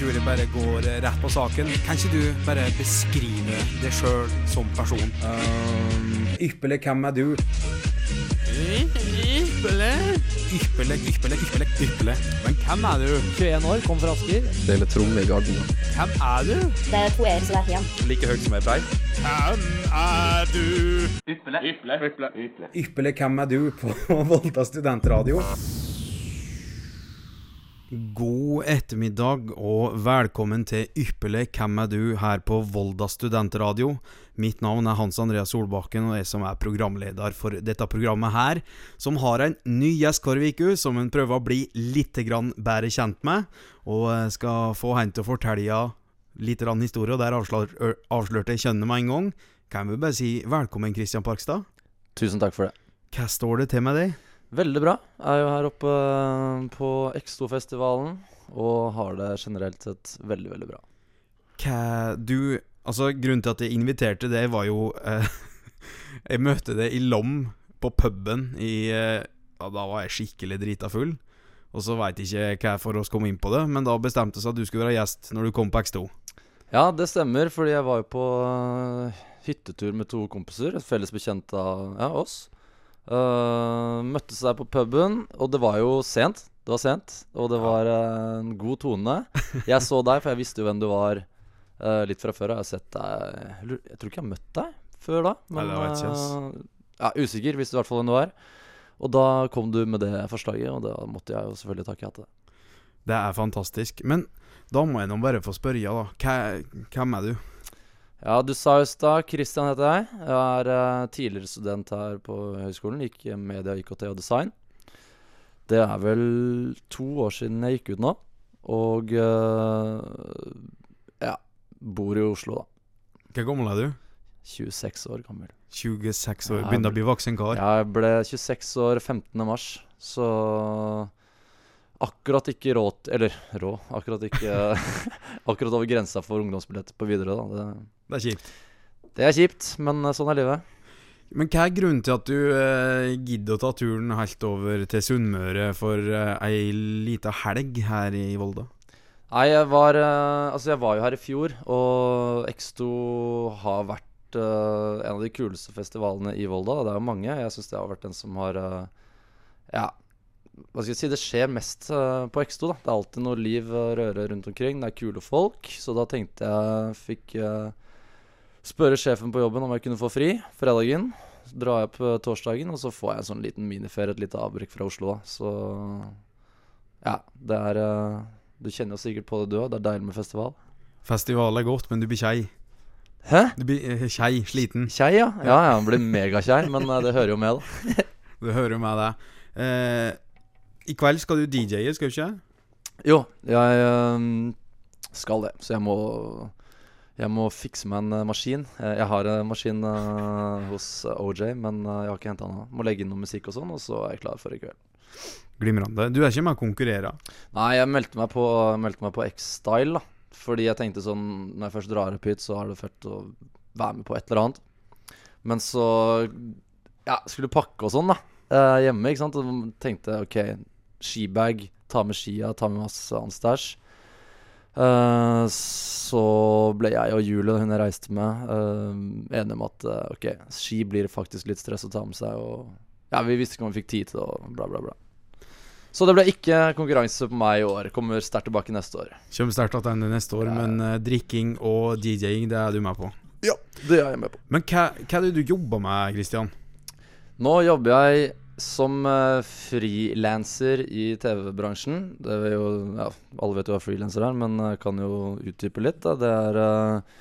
tror jeg bare går rett på saken. Kan ikke du bare beskrive deg sjøl som person? Um, ypperlig, hvem er du? Ypperlig, ypperlig, ypperlig, ypperlig, ypperlig. Men hvem er du? 21 år, kom fra Asker. Spiller tromme i Garden. Hvem er du? Det er to e-er, så er hen. Like høyt som ei er brei. Hvem er du? Ypperlig, hvem er du på Volta studentradio? God ettermiddag og velkommen til Ypperlig hvem er du her på Volda studentradio. Mitt navn er Hans Andreas Solbakken, og jeg som er programleder for dette programmet her, som har en ny gjest hver uke, som en prøver å bli litt grann bedre kjent med, og skal få han til å fortelle litt historie, og der avslør, avslørte jeg kjønnet med en gang. Kan vi bare si velkommen, Christian Parkstad? Tusen takk for det. Hva står det til med deg? Veldig bra. Jeg er jo her oppe eh, på X2-festivalen og har det generelt sett veldig, veldig bra. Hva du Altså, grunnen til at jeg inviterte deg, var jo eh, Jeg møtte deg i Lom, på puben, i eh, ja, Da var jeg skikkelig drita full. Og så veit ikke hva for oss kom inn på det, men da bestemte seg at du skulle være gjest når du kom på X2. Ja, det stemmer, fordi jeg var jo på eh, hyttetur med to kompiser, et felles bekjent av ja, oss. Uh, møttes der på puben, og det var jo sent. Det var sent, og det var uh, en god tone. Jeg så deg, for jeg visste jo hvem du var uh, litt fra før. Jeg har sett deg Jeg tror ikke jeg har møtt deg før da. Men ja, usikker. Visste i hvert fall hvem du var. Og da kom du med det forslaget, og da måtte jeg jo selvfølgelig takke ja til det. Det er fantastisk. Men da må jeg nå bare få spørre, da. Hvem er du? Ja, du sa i stad Christian heter jeg. Jeg er eh, tidligere student her på høyskolen. Gikk media, IKT og design. Det er vel to år siden jeg gikk ut nå. Og eh, ja, bor i Oslo, da. Hvor gammel er du? 26 år gammel. 26 år. Begynner å bli voksen kar. Jeg ble 26 år 15. mars, så akkurat ikke råd Eller rå, akkurat ikke Akkurat over grensa for ungdomsbillett på Widerøe, da. Det, Det er kjipt. det er kjipt, men eh, sånn er livet. Men hva er grunnen til at du eh, gidder å ta turen helt over til Sunnmøre for eh, ei lita helg her i Volda? Nei, jeg var eh, Altså, jeg var jo her i fjor, og X2 har vært eh, en av de kuleste festivalene i Volda. Det er jo mange. Jeg syns det har vært den som har eh, Ja, hva skal jeg si, det skjer mest eh, på X2, da. Det er alltid noe liv og røre rundt omkring. Det er kule folk. Så da tenkte jeg fikk eh, spørre sjefen på jobben om jeg kunne få fri fredagen. Så drar jeg på torsdagen, og så får jeg en sånn liten miniferie, et lite avbrekk fra Oslo, da. Så ja, det er eh, Du kjenner jo sikkert på det, du òg. Det er deilig med festival. Festival er godt, men du blir kjei. Hæ? Du blir eh, kjei, sliten. Kjei, ja. Ja, ja, han blir megakjei, men eh, det hører jo med, da. det hører jo med det. Eh, I kveld skal du DJ-e, skal du ikke? Jo, jeg skal det, så jeg må Jeg må fikse meg en eh, maskin. Jeg, jeg har en maskin eh, hos eh, OJ, men eh, jeg har ikke henta den. Må legge inn noe musikk og sånn, og så er jeg klar for i kveld. Glimrende. Du er ikke med å konkurrere? Nei, jeg meldte meg på, meldte meg på X-Style. Fordi jeg tenkte sånn Når jeg først drar opp hit, så er det fett å være med på et eller annet. Men så Ja, skulle pakke og sånn, da. eh, hjemme, ikke sant. Og tenkte OK, skibag. Ta med skia, ta med masse annen stæsj. Eh, så ble jeg og Julie, hun jeg reiste med, uh, enige om at uh, OK, ski blir faktisk litt stress å ta med seg. Og ja, vi visste ikke om vi fikk tid til det, og bla, bla, bla. Så det ble ikke konkurranse på meg i år. Kommer sterkt tilbake neste år. Kommer sterkt tilbake neste år, Ja. men drikking og DJ-ing, det er du med på. Ja, det er jeg med på. Men hva, hva er det du jobber med, Christian? Nå jobber jeg som uh, frilanser i TV-bransjen. Det er jo Ja, alle vet jo hva frilanser er, men jeg kan jo utdype litt. Da. Det er uh,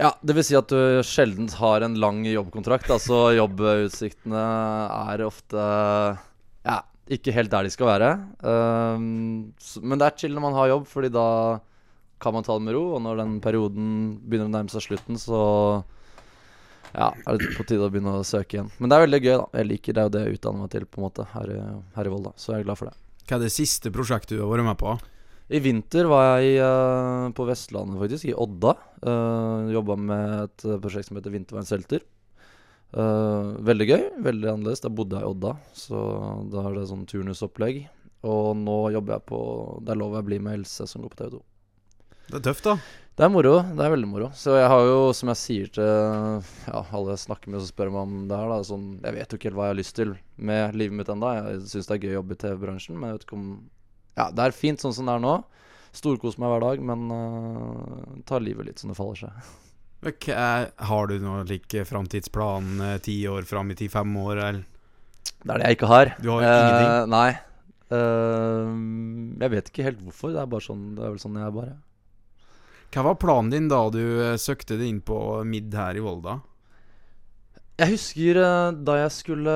Ja, det vil si at du sjelden har en lang jobbkontrakt. Altså jobbutsiktene er ofte Ja, ikke helt der de skal være. Um, så, men det er chill når man har jobb, Fordi da kan man ta det med ro. Og når den perioden begynner å nærme seg slutten, så ja, er det på tide å begynne å søke igjen. Men det er veldig gøy, da. Jeg liker det er jo det jeg utdanner meg til på en måte her her i Volda. Så jeg er glad for det. Hva er det siste prosjektet du har vært med på? I vinter var jeg uh, på Vestlandet, faktisk, i Odda. Uh, Jobba med et eh, prosjekt som heter Vintervernselter. Uh, veldig gøy, veldig annerledes. Da bodde jeg i Odda, så da er det sånn turnusopplegg. Og nå jobber jeg på Det er lov jeg blir med Else, som går på TV 2. Det er tøft, da. Det er moro. Det er veldig moro. Så jeg har jo, som jeg sier til ja, alle jeg snakker med, som spør meg om det her, da sånn Jeg vet jo ikke helt hva jeg har lyst til med livet mitt ennå. Jeg syns det er gøy å jobbe i TV-bransjen, men jeg vet ikke om Ja, det er fint sånn som det er nå. Storkoser meg hver dag, men uh, tar livet litt som det faller seg. Ok, eh, Har du noe like framtidsplan eh, ti år fram i tid, fem år, eller? Det er det jeg ikke har. Du har jo ingenting. Nei. Uh, jeg vet ikke helt hvorfor. Det er bare sånn Det er vel sånn jeg er bare. Hva var planen din da du eh, søkte deg inn på MID her i Volda? Jeg husker eh, da jeg skulle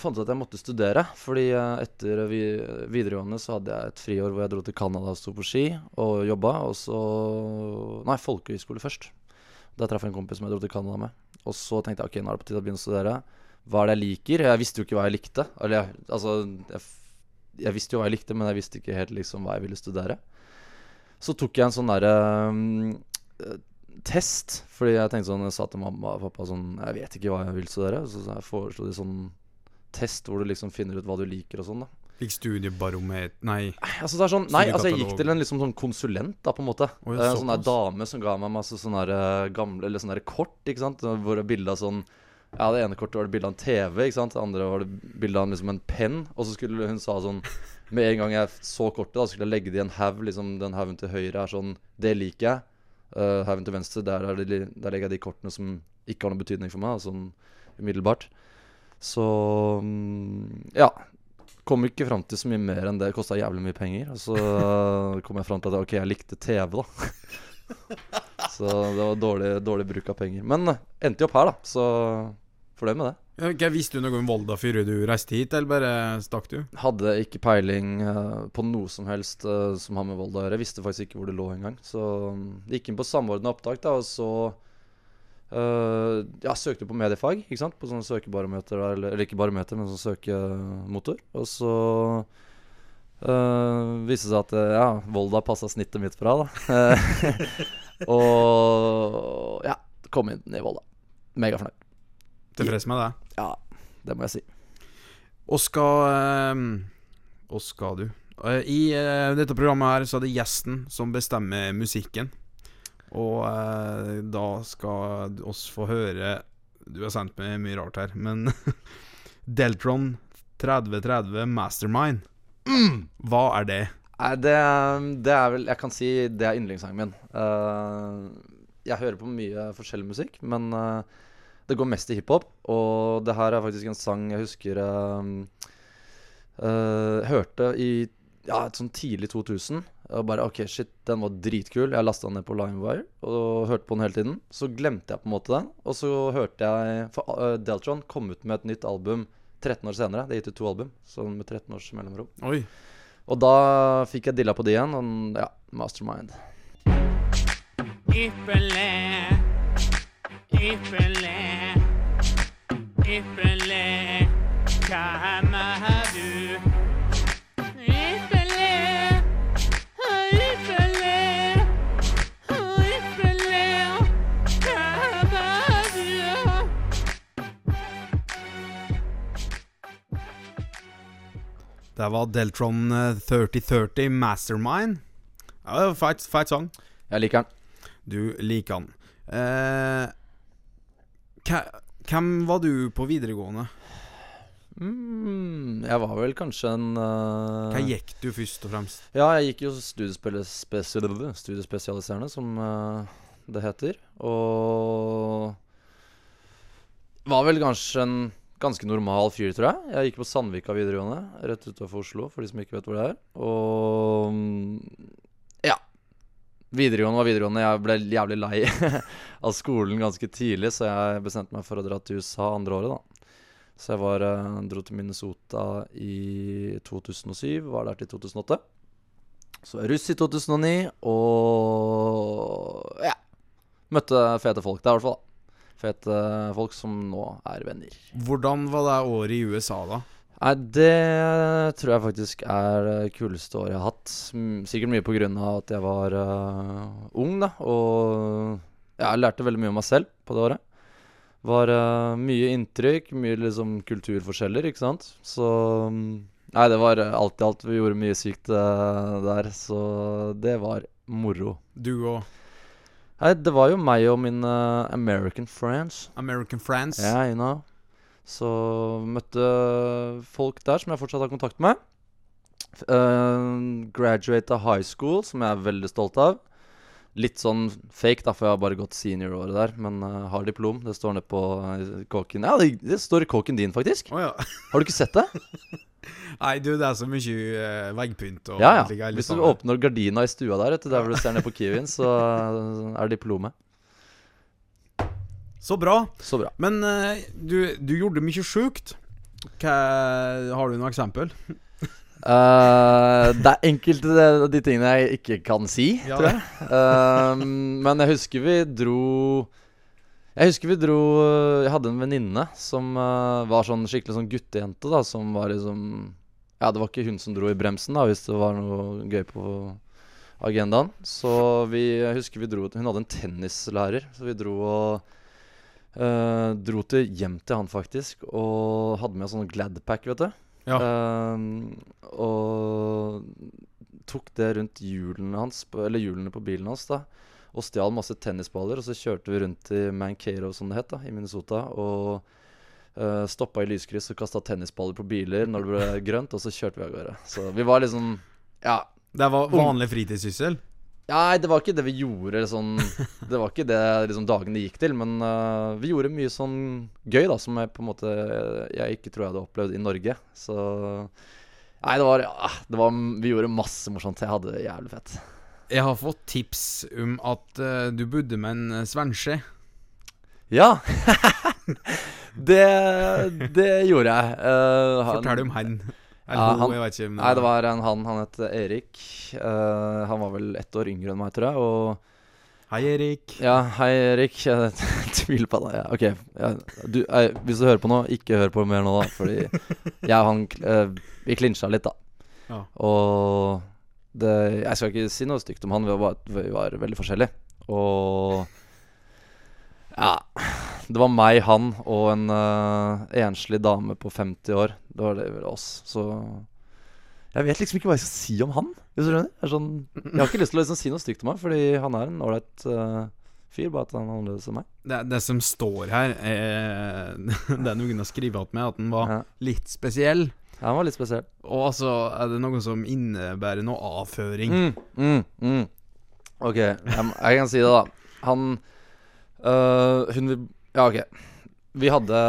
fant ut at jeg måtte studere. Fordi eh, etter videregående så hadde jeg et friår hvor jeg dro til Canada og sto på ski og jobba. Og så Nei, folkehøyskole først. Da traff jeg en kompis som jeg dro til Canada med. Og så tenkte jeg ok, nå er det på tide å begynne å studere. Hva er det jeg liker? Jeg visste jo ikke hva jeg likte. Eller altså jeg, jeg visste jo hva jeg likte, men jeg visste ikke helt liksom hva jeg ville studere. Så tok jeg en sånn derre um, test. Fordi jeg tenkte sånn Jeg sa til mamma og pappa sånn Jeg vet ikke hva jeg vil studere. Så jeg foreslo de sånn test hvor du liksom finner ut hva du liker og sånn, da. Fikk studiebaromet... Nei. Altså det er sånn Nei, altså jeg gikk til en liksom sånn konsulent, da, på en måte. Oi, Eh, en sånn der dame som ga meg masse sånne der, eh, gamle Eller sånne der kort, ikke sant. Hvor det bilde av sånn Ja, det ene kortet var det bilde av en TV, ikke sant. Det andre var det bilde av liksom en penn. Og så skulle hun sa sånn Med en gang jeg så kortet, da skulle jeg legge det i en haug. Liksom den haugen til høyre er sånn Det liker jeg. Uh, haugen til venstre, der, er det, der legger jeg de kortene som ikke har noen betydning for meg. Sånn umiddelbart. Så mm, ja. Kom ikke fram til så mye mer enn det. Det kosta jævlig mye penger. Og så kom jeg fram til at ok, jeg likte TV, da. så det var dårlig, dårlig bruk av penger. Men eh, endte jo opp her, da. Så fornøyd med det. Ja, ok, Visste du noe om Volda før du reiste hit, eller bare stakk du? Hadde ikke peiling eh, på noe som helst eh, som har med Volda å gjøre. Jeg visste faktisk ikke hvor det lå engang. Så det gikk inn på samordna opptak, da, og så uh, Ja, søkte på mediefag, ikke sant. På sånne søkebarometer, eller, eller ikke barometer, men sånn søkemotor. Og så uh, viste det seg at ja, Volda passa snittet mitt bra, da. og ja, kom inn i Volda. Megafornøyd. Tilfreds med det? Ja, det må jeg si. Og skal eh, Og skal du? Eh, I eh, dette programmet her så er det gjesten som bestemmer musikken. Og eh, da skal oss få høre Du har sendt meg mye rart her, men Deltron 3030 Mastermind. Hva er det? Nei, det, det er vel Jeg kan si det er yndlingssangen min. Uh, jeg hører på mye forskjellig musikk, men eh, det går mest i hiphop. Og det her er faktisk en sang jeg husker eh, uh, hørte i ja, et sånn tidlig 2000. Og bare OK, shit, den var dritkul. Jeg lasta den ned på Limewire og hørte på den hele tiden. Så glemte jeg på en måte den. Og så hørte jeg For uh, Deltron kom ut med et nytt album 13 år senere. Det er gitt ut to album, sånn med 13 års mellomrom. Oi. Og da fikk jeg dilla på det igjen. Og ja, Mastermind. Ypperlig, ypperlig, ypperlig. Hvem er du? Ypperlig, ypperlig, ypperlig. Hvem er du? Det var Deltron eh, 3030 Mastermind. Ja, det var feit, feit sang. Jeg liker den. Du liker den. Eh, hvem var du på videregående? Mm, jeg var vel kanskje en uh, Hva gikk du først og fremst? Ja, jeg gikk jo studiespesialiserende, som uh, det heter. Og var vel kanskje en ganske normal fyr, tror jeg. Jeg gikk på Sandvika videregående, rett utafor Oslo, for de som ikke vet hvor det er. Og ja. Videregående var videregående. Jeg ble jævlig lei av skolen ganske tidlig, så jeg bestemte meg for å dra til USA andre året, da. Så jeg var, eh, dro til Minnesota i 2007, var der til 2008. Så var jeg russ i 2009, og ja. Møtte fete folk der, i hvert fall. da. Fete folk som nå er venner. Hvordan var det året i USA, da? Nei, det tror jeg faktisk er det kuleste året jeg har hatt. Mm, Sikkert mye av at jeg var uh, ung, da. Og jeg lærte veldig mye om meg selv på det året. Var uh, mye inntrykk, mye liksom kulturforskjeller, ikke sant. Så mm, Nei, det var eh, alt i alt. Vi gjorde mye sykt uh, der, så det var moro. Du og Nei, det var jo meg og min American friends. American friends? Ja, you know. Så møtte folk der som jeg fortsatt har kontakt med. Uh, av high school, som jeg er veldig stolt av. Litt sånn fake, da, for jeg har bare gått senioråret der. Men uh, har diplom. Det står nede på uh, kåken. Ja, det, det står i kåken din, faktisk. Oh, ja. Har du ikke sett det? Nei, du, det er så mye uh, veggpynt og Ja, ja. Hvis du sånn- åpner gardina i stua der, vet du, der hvor du ser ned på Kiwien, så eh, er diplomet. Så bra. Så bra. Men uh, du, du gjorde mye sjukt. Har du noe eksempel? uh, det er enkelte av de tingene jeg ikke kan si, Ja. tror jeg. uh, men jeg husker vi dro Jeg husker vi dro Jeg hadde en venninne som uh, var sånn skikkelig sånn guttejente, da, som var liksom Ja, det var ikke hun som dro i bremsen, da, hvis det var noe gøy på agendaen. Så vi jeg husker vi dro Hun hadde en tennislærer, så vi dro og eh, dro til hjem til han, faktisk, og hadde med sånn Gladpack, vet du. Ja. Uh, og tok det rundt hjulene hans, eller hjulene på bilen hans, da. Og stjal masse tennisballer. Og så kjørte vi rundt i Mankato, som det het, da, i Minnesota. Og uh, stoppa i lyskryss og kasta tennisballer på biler når det ble grønt. Og så kjørte vi av gårde. Så vi var liksom Ja. Det var vanlig fritidssyssel? Nei, det var ikke det vi gjorde sånn Det var ikke det liksom dagene gikk til, men uh, vi gjorde mye sånn gøy, da, som jeg på en måte Jeg ikke tror jeg hadde opplevd i Norge. Så Nei, det var, ja, det var Vi gjorde masse morsomt. Jeg hadde det jævlig fett. Jeg har fått tips om at uh, du bodde med en eh, svenske. Ja! det, det gjorde jeg. Uh, han- Fortell om han. Eller Ja, han- jeg vet ikke. Nei, det var en han. Han het Erik. Uh, han var vel ett år yngre enn meg, tror jeg. Og Hei, Erik. Ja, hei Erik. Jeg tviler på deg. Ja, ok, ja, du, jeg, Hvis du hører på nå, ikke hør på mer nå, da. Fordi jeg og han eh, Vi klinsja litt, da. Ja. Og det, jeg skal ikke si noe stygt om han, vi var, vi var veldig forskjellige. Og Ja. Det var meg, han og en uh, enslig dame på 50 år. Det var det vel oss. Så jeg vet liksom ikke hva jeg skal si om han. Hvis du skjønner? jeg, sånn, jeg har ikke lyst til å liksom si noe stygt om han, fordi han er en ålreit uh, fyr, bare at han er annerledes enn meg. Det, det som står her, er Det er noen har skrevet at med, at han var Ja. litt spesiell. Ja, han var litt spesiell. Og altså er det noe som innebærer noe avføring. Mm, mm, mm. Ok, jeg, jeg kan si det, da. Han øh, Hun vil Ja, ok. Vi hadde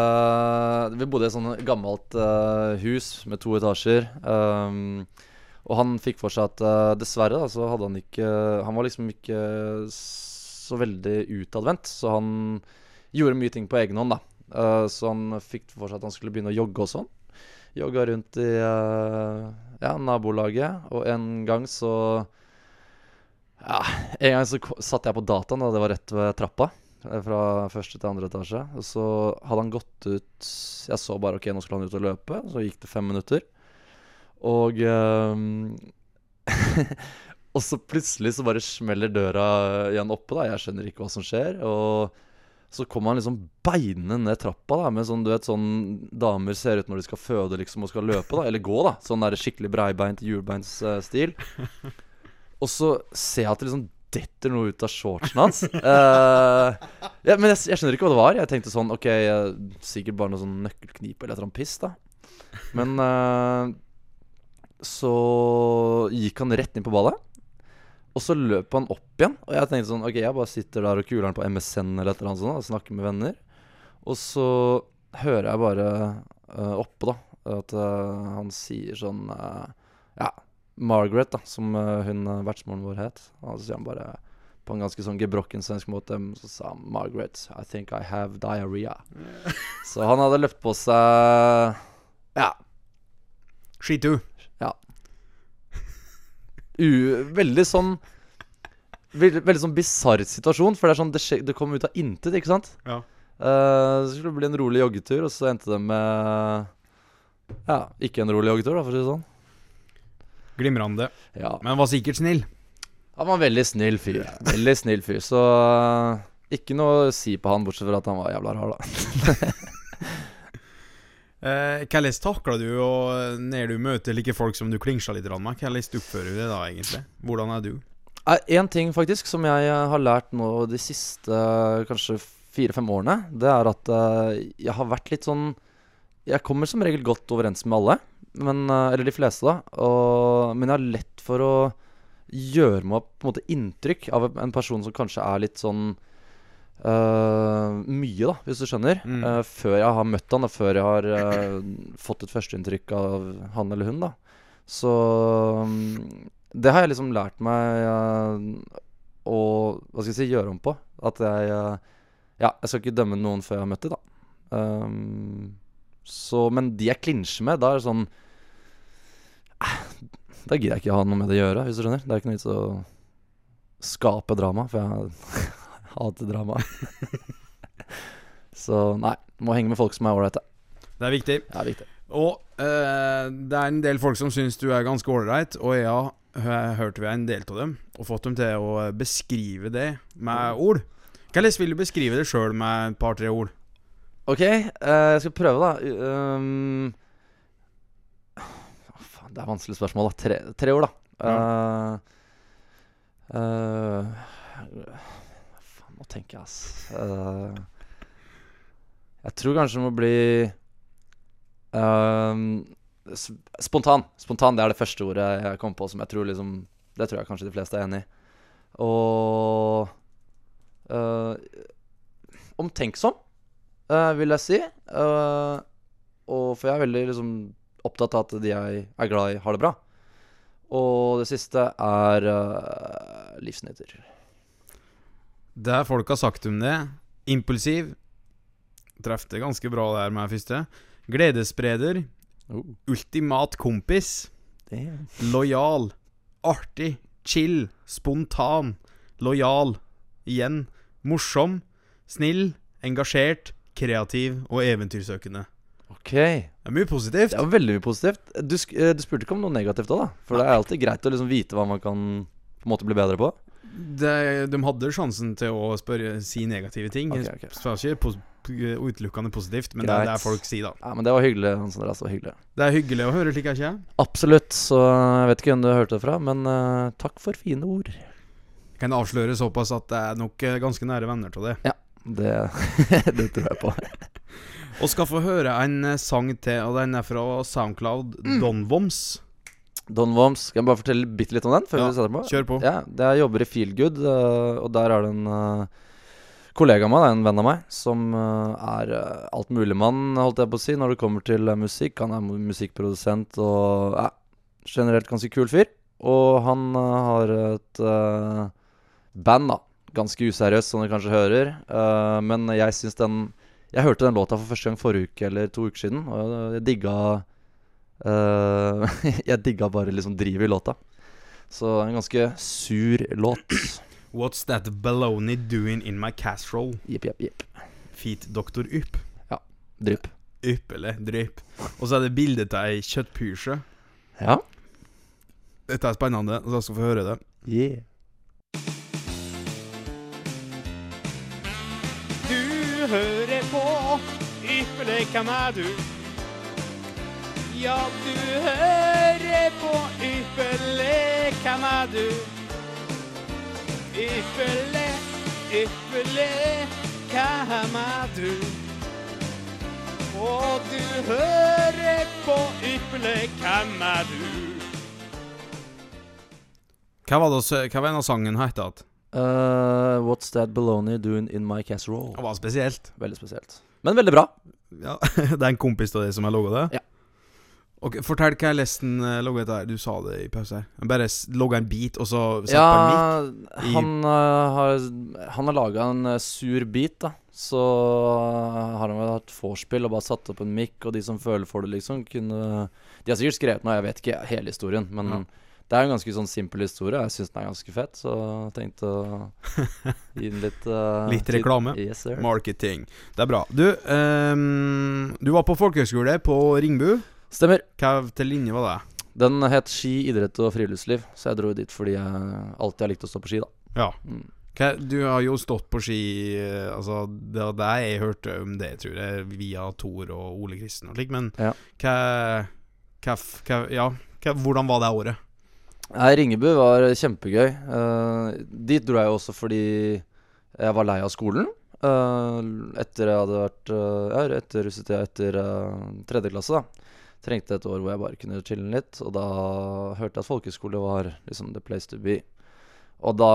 Vi bodde i et sånt gammelt uh, hus med to etasjer. Um, og han fikk for seg at uh, dessverre da, så hadde han ikke Han var liksom ikke så veldig utadvendt, så han gjorde mye ting på egen hånd, da. Uh, så han fikk for seg at han skulle begynne å jogge og sånn. Jogga rundt i ja, nabolaget, og en gang så Ja, en gang så satt jeg på dataen, og det var rett ved trappa. Eh, Fra første til andre etasje. Og så hadde han gått ut Jeg så bare ok, nå skulle han ut og løpe. Så gikk det fem minutter. Og um, Og så plutselig så bare smeller døra igjen oppe. da Jeg skjønner ikke hva som skjer. Og så kommer han liksom beinende ned trappa da med sånn du vet sånn damer ser ut når de skal føde liksom og skal løpe. da Eller gå, da. Sånn der skikkelig breibeint hjulbeinsstil. Og så ser jeg at det liksom detter noe ut av shortsen hans. Uh, ja, men jeg, jeg skjønner ikke hva det var. Jeg tenkte sånn Ok, eh, sikkert bare noe sånn nøkkelknipe eller et eller annet piss, da. Men uh, så gikk han rett inn på ballet. Og så løp han opp igjen. Og jeg tenkte sånn Ok, jeg bare sitter der og kuler han på MSN eller et eller annet sånt og snakker med venner. Og så hører jeg bare uh, oppe, da, at han sier sånn Ja, Margaret, da, som eh, hun uh, vertsmoren vår het. Og så sier han bare på en ganske sånn gebrokken svensk måte Så sa han 'Margaret, I think I have diarrhea'. så han hadde løpt på seg Ja, Skitu. u veldig sånn Veldig, veldig sånn bisarr situasjon, for det er sånn det, skje, det kom ut av intet, ikke sant? Ja. Uh, så skulle det bli en rolig joggetur, og så endte det med Ja, ikke en rolig joggetur, da, for å si det sånn. Glimrende. Ja. Men var sikkert snill. Han var en veldig snill fyr. Veldig snill fyr, så eh, ikke noe å si på han, bortsett fra at han var jævla rar, da. Eh, Hvordan takler du og når du møter like folk som du klinsjer litt med? Hvordan oppfører du deg da, egentlig? Hvordan er du? Én ting faktisk som jeg eh, har lært nå de siste eh, kanskje fire-fem årene, det er at eh, jeg har vært litt sånn Jeg kommer som regel godt overens med alle, men, eh, eller de fleste, da. Og, men jeg har lett for å gjøre meg på en måte inntrykk av en person som kanskje er litt sånn uh, mye, da, hvis du skjønner. Mm. Uh, før jeg har møtt han, og før jeg har uh, fått et førsteinntrykk av han eller hun, da. Så um, det har jeg liksom lært meg å hva skal jeg si, gjøre om på. At jeg Ja, jeg skal ikke dømme noen før jeg har møtt dem, da. Um, så, men de jeg klinsjer med, da er det sånn Da gidder jeg ikke ha noe med det å gjøre, hvis du skjønner. Det er ikke noe vits å skape drama, for jeg hater drama. så nei, må henge med folk som er ålreite. Det er viktig. Det er viktig. Og eh, det er en del folk som syns du er ganske ålreit, og jeg har vi en del av dem, og fått dem til å beskrive det med ord. Hvordan vil du beskrive det sjøl med et par-tre ord? Ok, eh, jeg skal prøve, da. Um, det er vanskelig spørsmål, da. Tre, tre ord, da. Eh, Uh, faen, nå tenker jeg, ass. Eh, jeg tror kanskje det må bli Spontan. Spontan, Det er det første ordet jeg kom på som jeg tror liksom Det tror jeg kanskje de fleste er enig i. Og eh, Omtenksom eh, vil jeg si. Eh, og for jeg er veldig liksom, opptatt av at de jeg er glad i, har det bra. Og det siste er uh, livsnyter. Det folk har sagt om det Impulsiv. Treff det ganske bra der med første. Gledesspreder. Ultimat kompis. Lojal. Artig. Chill. Spontan. Lojal. Igjen. Morsom. Snill. Engasjert. Kreativ og eventyrsøkende. Ok. Det er mye positivt. Det var veldig mye positivt. Du, eh, du spurte ikke om noe negativt òg, da? For det er alltid greit å liksom vite hva man kan på en måte bli bedre på. Det, de hadde sjansen til å spørre, si negative ting. Okay, Jeg ok. ikke utelukkende positivt, men det er det folk sier, da. Ja, Men det var hyggelig. Hans Andreas, det var hyggelig. Det er hyggelig å høre, slik er ikke jeg? Absolutt. Så jeg vet ikke hvem du hørte det fra, men uh, takk for fine ord. Jeg kan avsløre såpass at det er nok eh, ganske nære venner til det. Det, det tror jeg på. Og skal få høre en eh, sang til, og den er fra Soundcloud, mm. Don Woms, skal jeg bare fortelle bitte litt om den? Før Ja, vi setter på? Kjør på. Ja, det jeg jobber i Feelgood, uh, og der er det en uh, kollega av meg, en venn av meg, som er altmuligmann, holdt jeg på å si, når det kommer til musikk. Han er musikkprodusent og ja, generelt ganske kul fyr. Og han har et uh, band, da. Ganske useriøst, som du kanskje hører. Uh, men jeg syns den Jeg hørte den låta for første gang forrige uke eller to uker siden, og jeg digga uh, Jeg digga bare liksom drivet i låta. Så en ganske sur låt. What's That Baloney Doing In My Casserole? Jepp, jepp, jepp. Feet Dr. Ypp. Drypp. eller drypp. Og så er det bilde av ei kjøttpysje. Ja. Dette er spennende, så jeg skal få høre det. Yeah. Ypperlig hvem er du? Ja, du hører på Ypperlig hvem er du? Ypperlig, ypperlig hvem er du? Og du hører på Ypperlig hvem er du? Hva var, det, hva var en av sangen het igjen? Uh, what's that baloney doing in my casserole? Det var spesielt. Veldig spesielt. Men veldig bra. Ja, Det er en kompis av deg som har logga det? Ja. Ok, Fortell hva jeg leste uh, logga her. Du sa det i pause. Han bare logga en bit, og så satt på en mic? Ja, han uh, har Han har laga en uh, sur bit, da. Så har han vel hatt vorspiel og bare satt opp en mic, og de som føler for det, liksom, kunne De har sikkert skrevet noe, jeg vet ikke hele historien, men Ja. Det er en ganske sånn simpel historie. Jeg syns den er ganske fett, så jeg tenkte å gi den litt uh, Litt reklame. Yes, sir. Marketing. Det er bra. Du, um, du var på folkehøyskole på Ringbu. Stemmer. Hva til linje var det? Den het Ski, idrett og friluftsliv, så jeg dro dit fordi jeg alltid har likt å stå på ski, da. Ja. Mm. Hva, du har jo stått på ski eh, Altså, det var det jeg hørte om det, tror jeg, via Tor og Ole Kristen og slik, men Ja. hva, hva, hva Ja, hvordan var det året? Nei, Ringebu var kjempegøy. Uh, dit dro jeg jo også fordi jeg var lei av skolen. Uh, etter jeg hadde vært uh, ja, etter russetida etter uh, tredje klasse, da. Trengte et år hvor jeg bare kunne chille litt. Og da hørte jeg at folkeskole var liksom the place to be. Og da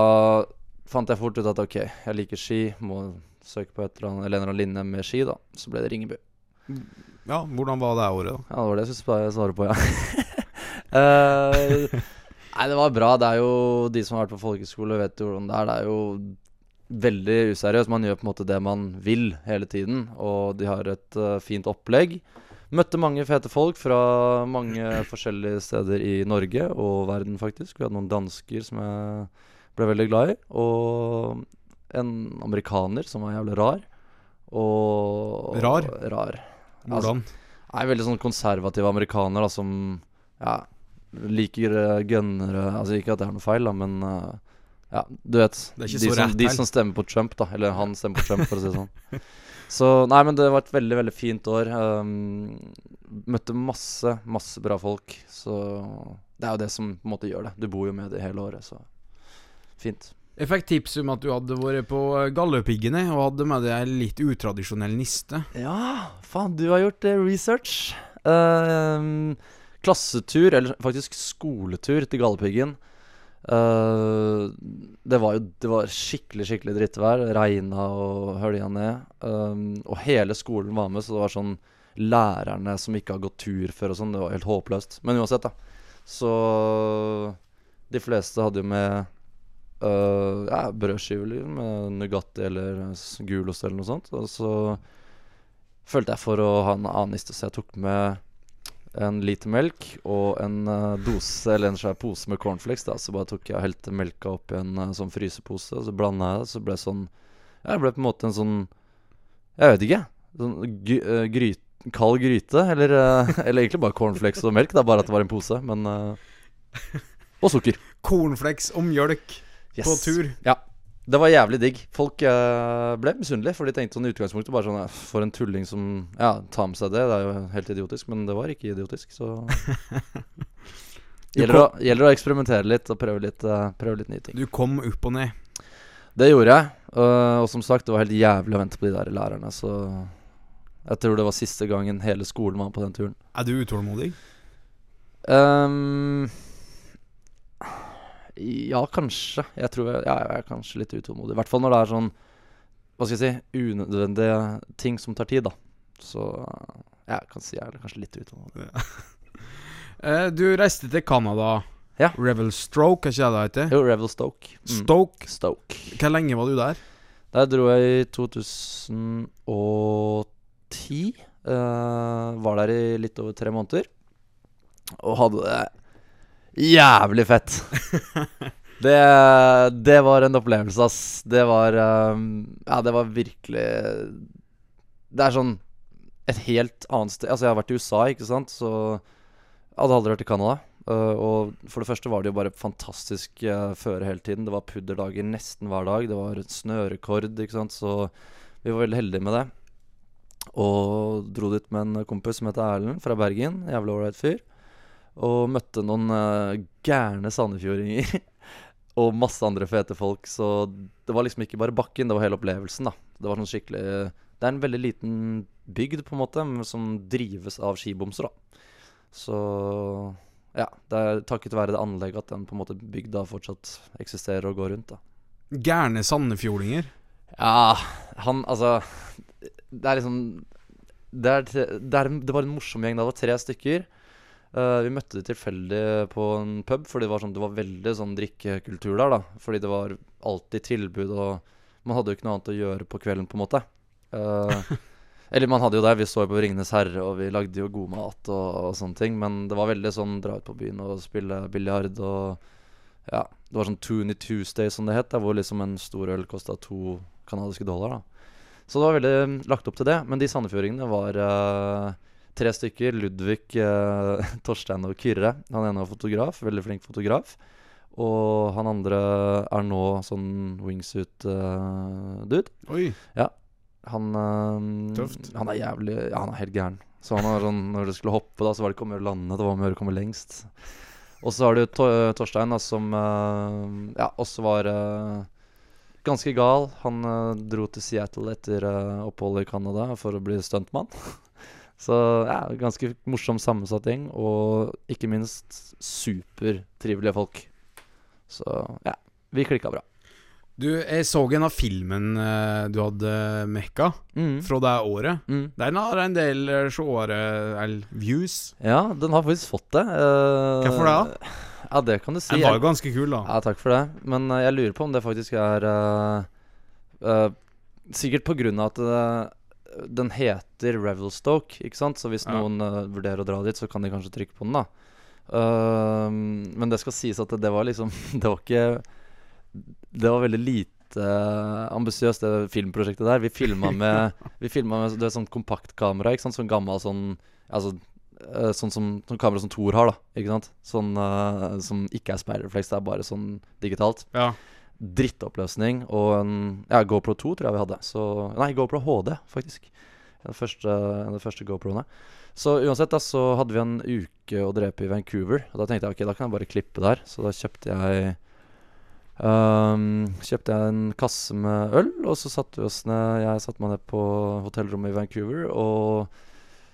fant jeg fort ut at ok, jeg liker ski, må søke på et eller annet, eller en eller annen linje med ski, da. Så ble det Ringebu. Ja, hvordan var det året, da? Ja, det var det jeg skulle svare på, ja. Eh, nei, det var bra. Det er jo de som har vært på folkehøyskole, vet jo hvordan det er. Det er jo veldig useriøst. Man gjør på en måte det man vil hele tiden, og de har et uh, fint opplegg. Møtte mange fete folk fra mange forskjellige steder i Norge og verden, faktisk. Vi hadde noen dansker som jeg ble veldig glad i, og en amerikaner som var jævlig rar. Og Rar? Rar. Hvordan? Nei, veldig sånn konservativ amerikaner da, som ja, liker uh, gønnere Altså ikke at det er noe feil, da, men uh, ja, du vet. De, som, de som stemmer på Trump, da. Eller han stemmer på Trump, for å si det sånn. Så nei, men det var et veldig, veldig fint år. Um, møtte masse, masse bra folk. Så det er jo det som på en måte gjør det. Du bor jo med det hele året, så fint. Jeg fikk tips om at du hadde vært på Galdhøpiggene og hadde med deg en litt utradisjonell niste. Ja, faen, du har gjort eh, research. Ehm, klassetur, eller faktisk skoletur til Galdhøpiggen. Uh, det var jo det var skikkelig skikkelig drittvær. Regna og hølja ned. Um, og hele skolen var med, så det var sånn lærerne som ikke har gått tur før og sånn. Det var helt håpløst. Men uansett, da. Så de fleste hadde jo med uh, ja, brødskiver med Nugatti eller gulost eller noe sånt. Og så følte jeg for å ha en annen niste, så jeg tok med en liter melk og en øh, dose, eller en svær pose med cornflakes. Da. Så bare tok jeg og helte melka oppi en øh, sånn frysepose, og så blanda jeg det. Så ble det sånn Ja, det ble på en måte en sånn Jeg vet ikke. Sånn gry, gryt, kald gryte. Eller, eller egentlig bare cornflakes og melk, da, bare at det var en pose. Men Og sukker. Cornflakes og mjølk på tur. Ja. Det var jævlig digg. Folk uh, ble misunnelige, for de tenkte sånn i utgangspunktet bare sånn For en tulling som Ja, tar med seg det. Det er jo helt idiotisk. Men det var ikke idiotisk, så gjelder, å, gjelder å eksperimentere litt og prøve litt, uh, prøve litt nye ting. Du kom opp og ned. Det gjorde jeg. Uh, og som sagt, det var helt jævlig å vente på de der lærerne, så jeg tror det var siste gangen hele skolen var på den turen. Er du utålmodig? Ehm, ja, kanskje. Jeg tror jeg, ja, jeg er kanskje litt utålmodig. I hvert fall når det er sånn Hva skal jeg si unødvendige ting som tar tid, da. Så jeg kan si jeg er kanskje litt utålmodig. Ja. du reiste til Canada. Ja. Revel Stroke, er ikke det det heter? Jo, Revel Stoke. Mm. Stoke. Stoke. Hvor lenge var du der? Der dro jeg i 2010. Uh, var der i litt over tre måneder. Og hadde det jævlig fett. det, det var en opplevelse, ass. Det var um, Ja, det var virkelig Det er sånn et helt annet sted Altså, jeg har vært i USA, ikke sant, så jeg hadde aldri vært i Canada. Uh, og for det første var det jo bare fantastisk uh, føre hele tiden. Det var pudderdager nesten hver dag. Det var snørekord, ikke sant. Så vi var veldig heldige med det. Og dro dit med en kompis som heter Erlend fra Bergen. Jævlig ålreit fyr. Og møtte noen uh, gærne sandefjordinger. og masse andre fete folk. Så det var liksom ikke bare bakken, det var hele opplevelsen, da. Det var sånn skikkelig Det er en veldig liten bygd, på en måte, som drives av skibomser, da. Så ja, det er takket være det anlegget at den på en måte bygda fortsatt eksisterer og går rundt, da. Gærne sandefjordinger. Ja, han altså Det er liksom Det, er, det, er, det var en morsom gjeng. Det var tre stykker. Eh, vi møtte de tilfeldig på en pub, fordi det var, sånn, det var veldig sånn drikkekultur der. da Fordi det var alltid tilbud, og man hadde jo ikke noe annet å gjøre på kvelden, på en måte. Uh, eller man hadde jo det. Vi så jo på 'Ringenes herre', og vi lagde jo god mat og, og sånne ting. Men det var veldig sånn dra ut på byen og spille biljard og Ja. Det var sånn Toonie Tuesday, som det het, der hvor liksom en stor øl kosta to canadiske dollar. da Så det var veldig mm, lagt opp til det. Men de sandefjordingene var eh, tre stykker. Ludvig, eh, Torstein og Kyrre. Han ene var fotograf, veldig flink fotograf. Og han andre er nå sånn wingsuit-dude. Oi. Han eh, Tøft. Han er jævlig Ja, han er helt gæren. Så han var sånn, når du skulle hoppe, da så var det ikke om å gjøre å lande, det var om å gjøre å komme lengst. Og så har du Tor Torstein, da, som uh, ja, også var uh, ganske gal. Han eh, dro til Seattle etter uh, oppholdet i Canada for å bli stuntmann. Så ja, ganske morsom sammensatt gjeng, og ikke minst supertrivelige folk. Så ja, vi klikka bra. Du, jeg så en av filmen eh, du hadde mekka Mm. fra det året. Mm. Den har en del eh, seere, eller views. Ja, den har faktisk fått det. Uh, Hvorfor det, da? Ja, det kan du si. Den var jo ganske kul, da. Ja, takk for det. Men eh, jeg lurer på om det faktisk er uh, uh, Sikkert på grunn av at det, den heter Revelstoke, ikke sant? Så hvis Ja. noen uh, vurderer å dra dit, så kan de kanskje trykke på den, da. Uh, men det skal sies at det, det var liksom Det var ikke Det var veldig lite ambisiøst, det filmprosjektet der. Vi filma med Vi filma med det er sånn kompaktkamera, ikke sant. Sånn gammel sånn Altså eh, sånn som sånn kamera som Thor har, da. Ikke sant? Sånn uh, som ikke er speilrefleks, det er bare sånn digitalt. Ja. Drittoppløsning og en ja, GoPro 2 tror jeg vi hadde. Så Nei, GoPro HD, faktisk. Den første, den første GoProene. Så uansett, da, så hadde vi en uke å drepe i Vancouver. Og da tenkte jeg ok, da kan jeg bare klippe der. Så da kjøpte jeg um, Kjøpte jeg en kasse med øl, og så satte vi oss ned Jeg satte meg ned på hotellrommet i Vancouver og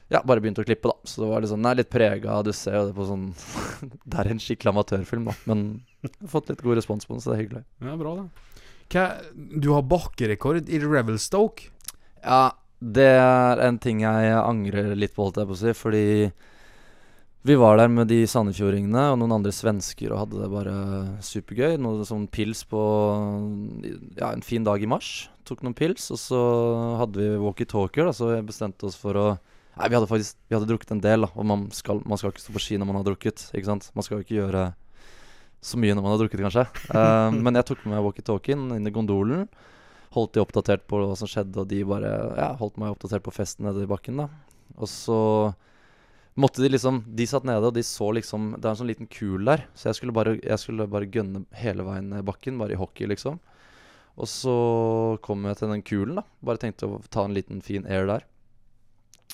ja, bare begynte å klippe, da. Så det var den er litt prega Du ser jo det på sånn Det er en skikkelig amatørfilm, da. Men fått litt god respons på den, så det er hyggelig. ja, bra, da. Hva, du har bakkerekord i Revelstoke. Ja, det er en ting jeg angrer litt på, holdt jeg på å si. Fordi vi var der med de sandefjordingene og noen andre svensker og hadde det bare supergøy. Noe sånn pils på ja, en fin dag i mars. Tok noen pils, og så hadde vi walkietalkier, så vi bestemte oss for å Nei, vi hadde faktisk Vi hadde drukket en del, da, og man skal, man skal ikke stå på ski når man har drukket. Ikke sant? Man skal jo ikke gjøre så mye når man har drukket, kanskje. Uh, men jeg tok med meg walkietalkien inn i gondolen holdt de oppdatert på hva som skjedde, og de bare ja, holdt meg oppdatert på festen nede i bakken. da Og så måtte de liksom De satt nede, og de så liksom Det er en sånn liten kul der, så jeg skulle bare, jeg skulle bare gønne hele veien ned bakken, bare i hockey, liksom. Og så kom jeg til den kulen, da. Bare tenkte å ta en liten fin air der.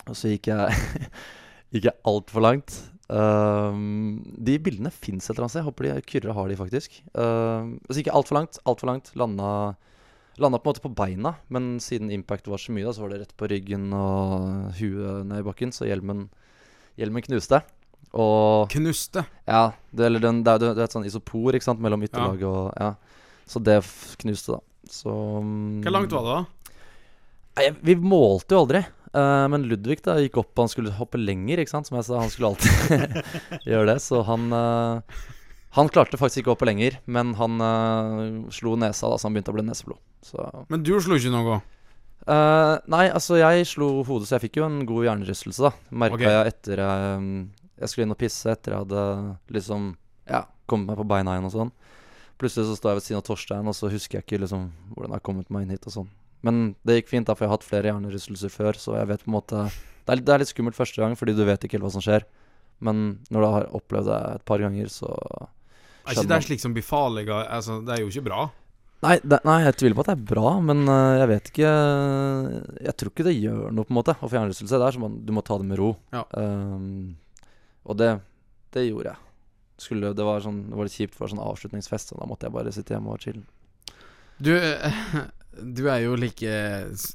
Og så gikk jeg Gikk jeg altfor langt. Ehm, de bildene fins et eller annet sted. Håper de Kyrre har de faktisk. Um, så ikke altfor langt, altfor langt. Landa Landa på en måte på beina, men siden impact var så mye, da, så var det rett på ryggen og huet ned i bakken, så hjelmen, hjelmen knuste. Og Knuste. ja, det, eller den, det, er, det et sånn isopor ikke sant, mellom ytterlaget og Ja. Så det knuste, da. Så um, Hvor langt var det, da? Nei, Vi målte jo aldri. Eh, men Ludvig da gikk opp, han skulle hoppe lenger, ikke sant. Som jeg sa, han skulle alltid gjøre det. Så han uh, Han klarte faktisk ikke å hoppe lenger, men han uh, slo nesa, da, så han begynte å bli neseblod. Så Men du slo ikke noe? Nei, altså jeg slo hodet, så jeg fikk jo en god hjernerystelse, da. Merka okay. jeg etter mm, jeg skulle inn og pisse, etter jeg hadde liksom Ja, kommet meg på beina igjen og sånn. Plutselig så står jeg ved siden av Torstein, og så husker jeg ikke liksom hvordan jeg har kommet meg inn hit og sånn. Men det gikk fint, da, for jeg har hatt flere hjernerystelser før, så jeg vet på en måte Det er, litt- det er litt skummelt første gang, fordi du vet ikke helt hva som skjer. Men når du har opplevd det et par ganger, så Er ikke det slik som blir farlig? Altså, det er jo ikke bra. Nei, det, nei, jeg tviler på at det er bra, men uh, jeg vet ikke Jeg tror ikke det gjør noe, på en måte, å få hjernerystelse. Det er som du må ta det med ro. Ja. Um, og det, det gjorde jeg. Skulle, det, var sånn, det var litt kjipt for sånn avslutningsfest, så da måtte jeg bare sitte hjemme og chille. Du, du er jo like,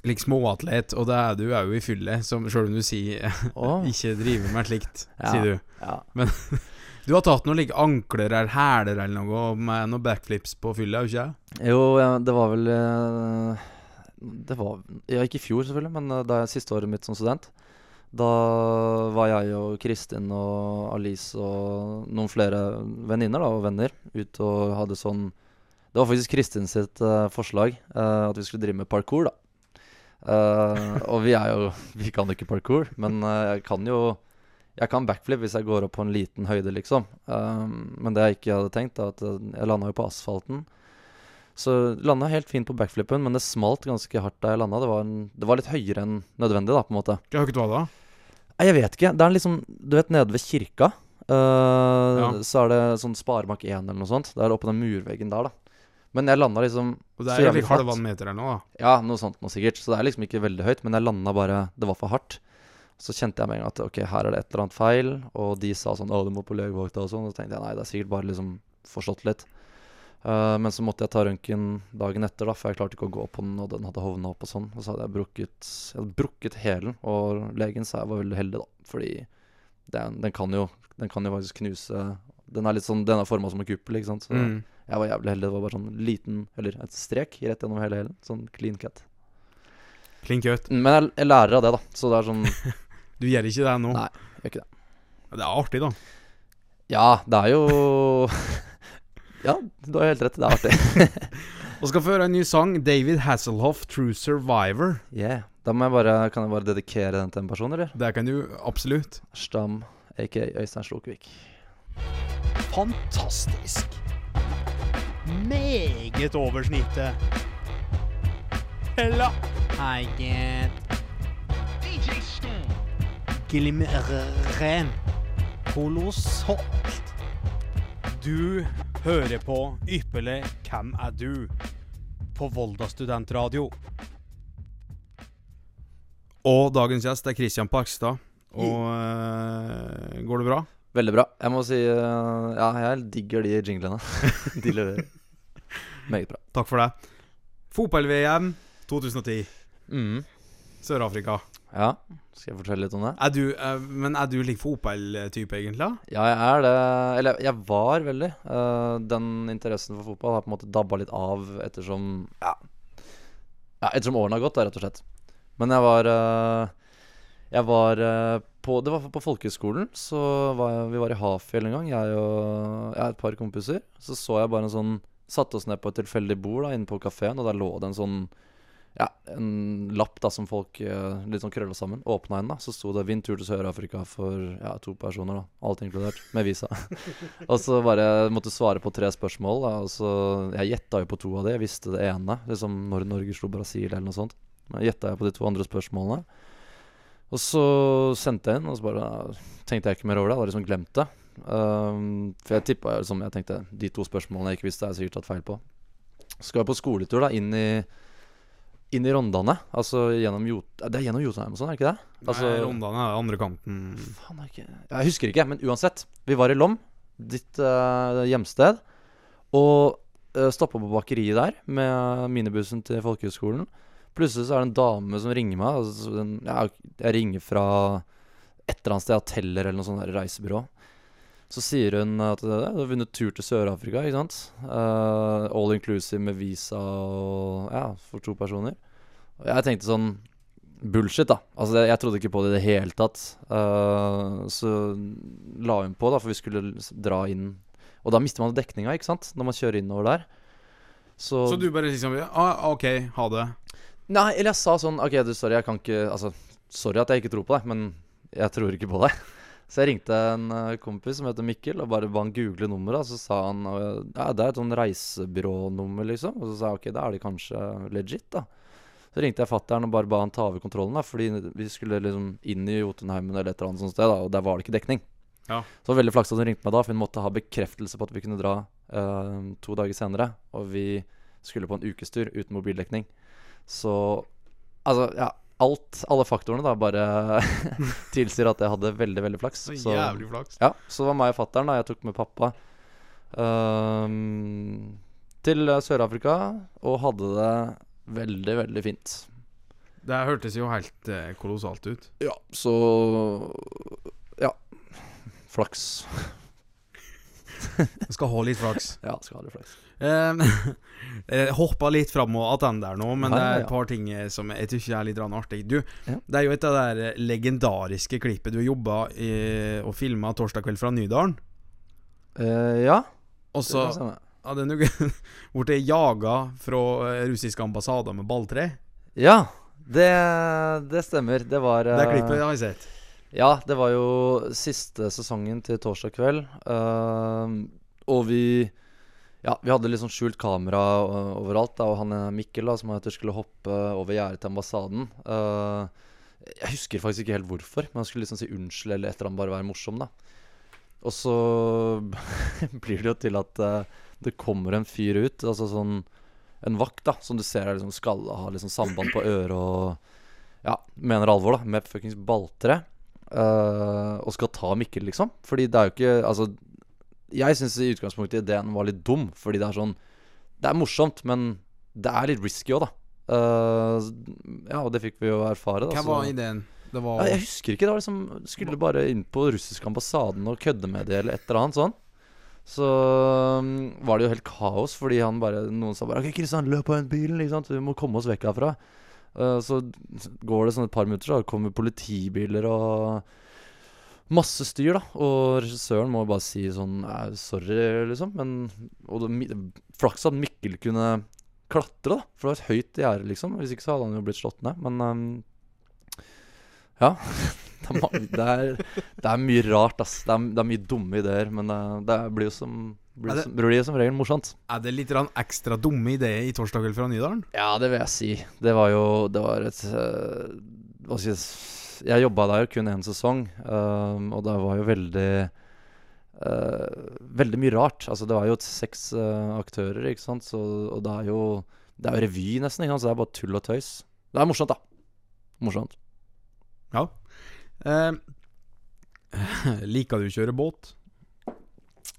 like småatlet, og er du er jo i fylle, som sjøl om du sier oh. ikke driver med slikt, Ja. sier du. Ja. Du har tatt noen like ankler eller hæler eller noe med noen backflips på fylla, ikke du? Jo, ja, det var vel eh, Det var Ja, ikke i fjor, selvfølgelig, men eh, da siste året mitt som student. Da var jeg og Kristin og Alice og noen flere venninner da, og venner ute og hadde sånn Det var faktisk Kristin sitt uh, forslag uh, at vi skulle drive med parkour, da. Uh, og vi er jo Vi kan jo ikke parkour, men jeg kan jo jeg kan backflip hvis jeg går opp på en liten høyde, liksom. Men det jeg ikke hadde tenkt, er at jeg landa jo på asfalten. Så landa helt fint på backflipen, men det smalt ganske hardt da jeg landa. Det, var det var litt høyere enn nødvendig, da, på en måte. Høyt var det? da? Jeg vet ikke. Det er liksom Du vet, nede ved kirka, Uh, Ja. så er det sånn Sparebank 1 eller noe sånt. Det er oppe den murveggen der, da. Men jeg landa liksom Og det er flatt. halvannen meter her nå, da. Ja, noe sånt noe sikkert. Så det er liksom ikke veldig høyt, men jeg landa bare Det var for hardt. Så kjente jeg med en gang at ok, her er det et eller annet feil. Og de sa sånn 'Å, du må på legevakta' og sånn. Og så tenkte jeg nei, det er sikkert bare liksom forstått litt. Uh, men så måtte jeg ta røntgen dagen etter, da, for jeg klarte ikke å gå på den, og den hadde hovna opp og sånn. Og så hadde jeg brukket, jeg hadde brukket hælen, og legen sa jeg var veldig heldig, da. Fordi den, den, kan jo, den kan jo faktisk knuse Den er litt sånn, den er forma som en kuppel, ikke sant. Så Mm. jeg var jævlig heldig. Det var bare sånn liten, eller et strek rett gjennom hele hælen. Sånn clean cut. Clean cut. Men jeg, jeg lærer av det, da. Så det er sånn Du gjør ikke det nå? Nei. gjør ikke det. Det er artig, da. Ja, det er jo Ja, du har helt rett. Det er artig. Og skal få høre en ny sang. David Hasselhoff, 'True Survivor'. Yeah. Da må jeg bare, kan jeg bare dedikere den til en person, eller? Det kan du absolutt. Stam, aka Øystein Slokvik. Fantastisk. Meget over snittet. Hella. Eget. Glimrende. Kolossalt. Du hører på Ypperlig Hvem er du? på Volda studentradio. Og dagens gjest er Christian Parkstad. Og eh, går det bra? Veldig bra. Jeg må si uh, Ja, jeg digger de jinglene. de leverer. Meget bra. Takk for det. Fotball-VM 2010. Mm. Sør-Afrika. Ja, skal jeg fortelle litt om det? Er du, uh, men er du lik fotballtype, egentlig? Ja, jeg er det. Eller jeg var veldig. Uh, den interessen for fotball har på en måte dabba litt av ettersom Ja, ja ettersom årene har gått, da, rett og slett. Men jeg var eh, Jeg var eh, på Det var på folkehøgskolen. Så vi var i Hafjell en gang, jeg og jeg et par kompiser. Så så jeg bare en sånn Satte oss ned på et tilfeldig bord da inne på kafeen, og der lå det en sånn ja, en lapp da som folk eh, litt sånn krølla sammen. Åpna en, da, så sto det 'Vind tur til Sør-Afrika' for ja, to personer, da. Alt inkludert. Med visa. og så bare måtte svare på tre spørsmål. Da, og så Jeg gjetta jo på to av de. Jeg visste det ene, liksom når Norge slo Brasil eller noe sånt. Gjetta jeg på de to andre spørsmålene. Og så sendte jeg inn, og så bare tenkte jeg ikke mer over det. Jeg hadde liksom glemt det. Um, for jeg tippa liksom, jeg tenkte De to spørsmålene jeg ikke visste, har jeg sikkert tatt feil på. Så skal jeg på skoletur da inn i inn i Rondane. Altså gjennom Jot... Det er gjennom Jotunheim og sånn, er det ikke det? Altså, Nei, Rondane er andre kanten. Faen, er ikke Jeg husker ikke, men uansett. Vi var i Lom, ditt uh, hjemsted, og uh, stoppa på bakeriet der med minibussen til folkehøgskolen. Plutselig så er det en dame som ringer meg. Altså, den, jeg, jeg ringer fra et eller annet sted, Teller eller noe sånt der reisebyrå. Så sier hun at du har vunnet tur til Sør-Afrika, ikke sant. Uh, all inclusive med visa og Ja, for to personer. Og jeg tenkte sånn Bullshit, da. Altså, jeg, jeg trodde ikke på det i det hele tatt. Uh, så la hun på, da, for vi skulle dra inn Og da mister man dekninga, ikke sant, når man kjører innover der. Så, Så du bare liksom ah, OK, ha det. Nei, eller jeg sa sånn OK, du, sorry, jeg kan ikke Altså, sorry at jeg ikke tror på deg, men jeg tror ikke på deg. Så jeg ringte en eh, kompis som heter Mikkel, og bare ba han google nummeret. Og så sa han ja, det er et sånn reisebyrånummer, liksom. Og så sa jeg ok, da er det kanskje legit, da. Så ringte jeg fatter'n og bare ba han ta over kontrollen, da. Fordi vi skulle liksom inn i Jotunheimen eller et eller annet sånt sted, da, og der var det ikke dekning. Ja. Så det var veldig flaks at hun ringte meg da, for hun måtte ha bekreftelse på at vi kunne dra uh, to dager senere. Og vi skulle på en ukestur uten mobildekning. Så altså, ja. Alt, alle faktorene da bare tilsier at jeg hadde veldig, veldig flaks. Så Så, jævlig flaks. ja, så det var meg og fatter'n. Jeg tok med pappa um, til Sør-Afrika og hadde det veldig, veldig fint. Det hørtes jo helt eh, kolossalt ut. Ja, så Ja. Flaks. Jeg skal ha litt flaks. Ja, skal ha litt flaks. Jeg hoppa litt fram og attende der nå, men Ja, det er et par ting eh, som jeg syns er litt artig. Du, det er jo et av det der eh, legendariske klippet du jobba i, og filma torsdag kveld fra Nydalen. Uh, ja. Og det så hadde du blitt jaga fra eh, russiske ambassader med balltre. Ja, det, det stemmer. Det var Det eh, klippet har jeg sett. Ja, det var jo siste sesongen til torsdag kveld. Uh, og vi Ja, vi hadde sånn skjult kamera o- overalt. Da, og han eh, Mikkel, da, som heter, skulle hoppe over gjerdet til ambassaden. Uh, jeg husker faktisk ikke helt hvorfor, men han skulle liksom si unnskyld eller et eller annet, bare være morsom, da. Og så blir det jo til at uh, det kommer en fyr ut, altså sånn En vakt, da, som du ser er liksom skalla, har liksom samband på øret og ja, mener alvor da med fuckings balltre. Eh, og skal ta Mikkel, liksom. Fordi det er jo ikke Altså, jeg syns i utgangspunktet ideen var litt dum. Fordi det er sånn Det er morsomt, men det er litt risky òg, da. Uh, ja, og det fikk vi jo erfare. da Hva var ideen? Det var ja, jeg husker ikke. Det var liksom Skulle bare inn på russiske ambassaden og kødde med det, eller et eller annet sånn. Så um, var det jo helt kaos, fordi han bare noen sa bare OK, Kristian, løp på den bilen, ikke sant. Vi må komme oss vekk herfra. Uh, så går det sånn et par minutter, så kommer politibiler og masse styr, da. Og regissøren må bare si sånn Sorry, liksom. Men Og det, flaks at Mikkel kunne klatre, da. For det var et høyt gjerde, liksom. Hvis ikke så hadde han jo blitt slått ned. Men um, ja. Det er, det, er, det er mye rart, ass. Det er, det er mye dumme ideer. Men uh, det blir jo som blir, det- som, blir som regel morsomt. Er det litt ekstra dumme ideer i 'Torsdag kveld fra Nydalen'? Ja, det vil jeg si. Det var jo Det var et øh, Hva skal jeg si Jeg jobba der kun én sesong, um, og det var jo veldig uh, Veldig mye rart. Altså, det var jo seks uh, aktører, ikke sant, så, og det er jo Det er jo revy, nesten, ikke sant, så det er bare tull og tøys. Det er morsomt, da. Morsomt. Ja. Uh, liker du å kjøre båt?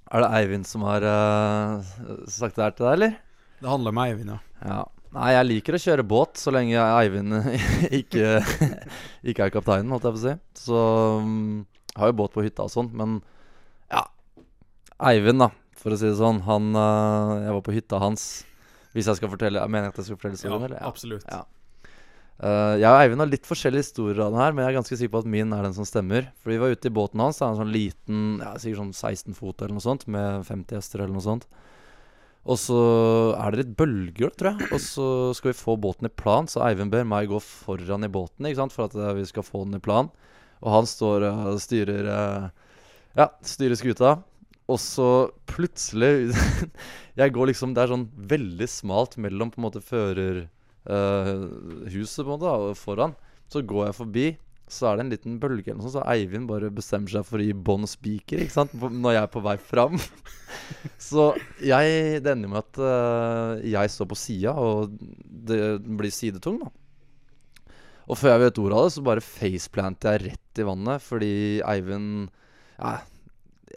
Er det Eivind som har uh, sagt det her til deg, eller? Det handler om Eivind, ja. Ja. Nei, jeg liker å kjøre båt så lenge jeg, Eivind ikke, ikke er kapteinen, holdt jeg på å si. Så um, jeg har jo båt på hytta og sånn, men ja. Eivind, da, for å si det sånn. Han uh, Jeg var på hytta hans. Hvis jeg skal fortelle Jeg mener at jeg skal fortelle historien, eller? absolutt. Ja. Eh, jeg og Eivind har litt forskjellige historier av den her, men jeg er ganske sikker på at min er den som stemmer. For vi var ute i båten hans. Det er en sånn liten, ja, sikkert sånn 16 fot eller noe sånt, med 50 hester eller noe sånt. Og så er det litt bølger, tror jeg. Og så skal vi få båten i plan, så Eivind ber meg gå foran i båten ikke sant? for at eh, vi skal få den i plan. Og han står og styrer eh, Ja, styrer skuta. Og så plutselig Jeg går liksom Det er sånn veldig smalt mellom på en måte fører eh, huset på en måte foran. Så går jeg forbi, så er det en liten bølge eller noe sånt, så Eivind bare bestemmer seg for å gi bånn spiker når jeg er på vei fram. så jeg, det ender med at uh, jeg står på sida, og det blir sidetung, da. Og før jeg vet ordet av det, så bare faceplanter jeg rett i vannet, fordi Eivind Ja,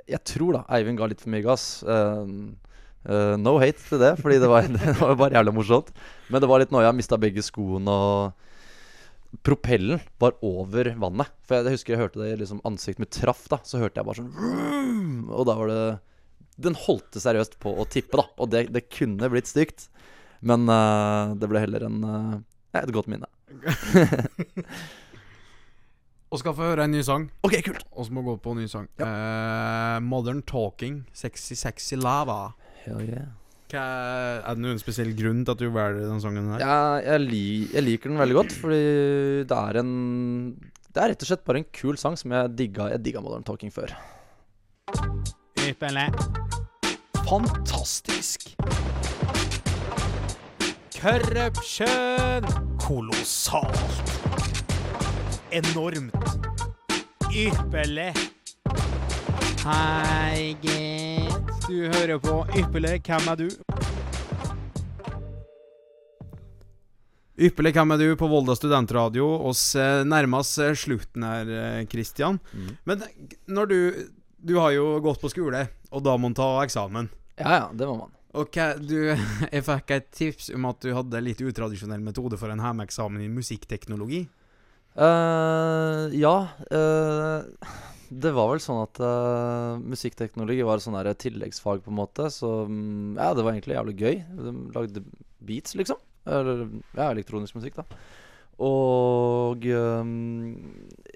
jeg tror da Eivind ga litt for mye gass. Eh, eh, no hate til det, fordi det var, det var bare jævlig morsomt. Men det var litt noia. Jeg mista begge skoene, og propellen var over vannet. For jeg, jeg husker jeg hørte det liksom ansiktet mitt traff, da. Så hørte jeg bare sånn Og da var det Den holdt seriøst på å tippe, da. Og det, det kunne blitt stygt. Men uh, det ble heller en, uh, et godt minne. Og skal få høre en ny sang. Ok, kult. Og så må gå på en ny sang. Eh, Modern Talking, Sexy Sexy Lava. Hell yeah. Hva, er det noen spesiell grunn til at du velger denne sangen her? Ja, jeg, li jeg liker den veldig godt, fordi det er en Det er rett og slett bare en kul sang som jeg digga Jeg digga Modern Talking før. Ypperlig. Fantastisk. Corruption. Kolossalt. Enormt. Ypperlig. Hei, gitt. Du hører på Ypperlig. Hvem er du? Ypperlig, hvem er du på Volda studentradio? Oss eh, nærmer oss eh, slutten her, Kristian. Christian. Mhm. Men når du Du har jo gått på skole, og da må man ta eksamen. Ja ja, det må man. Ok, du, jeg fikk et tips om at du hadde litt utradisjonell metode for en hjemmeeksamen i musikkteknologi. Uh, ja. eh, det var vel sånn at uh, musikkteknologi var sånn tilleggsfag, på en måte. Så um, ja, det var egentlig jævlig gøy. De lagde beats, liksom. Eller ja, elektronisk musikk, da. Og um,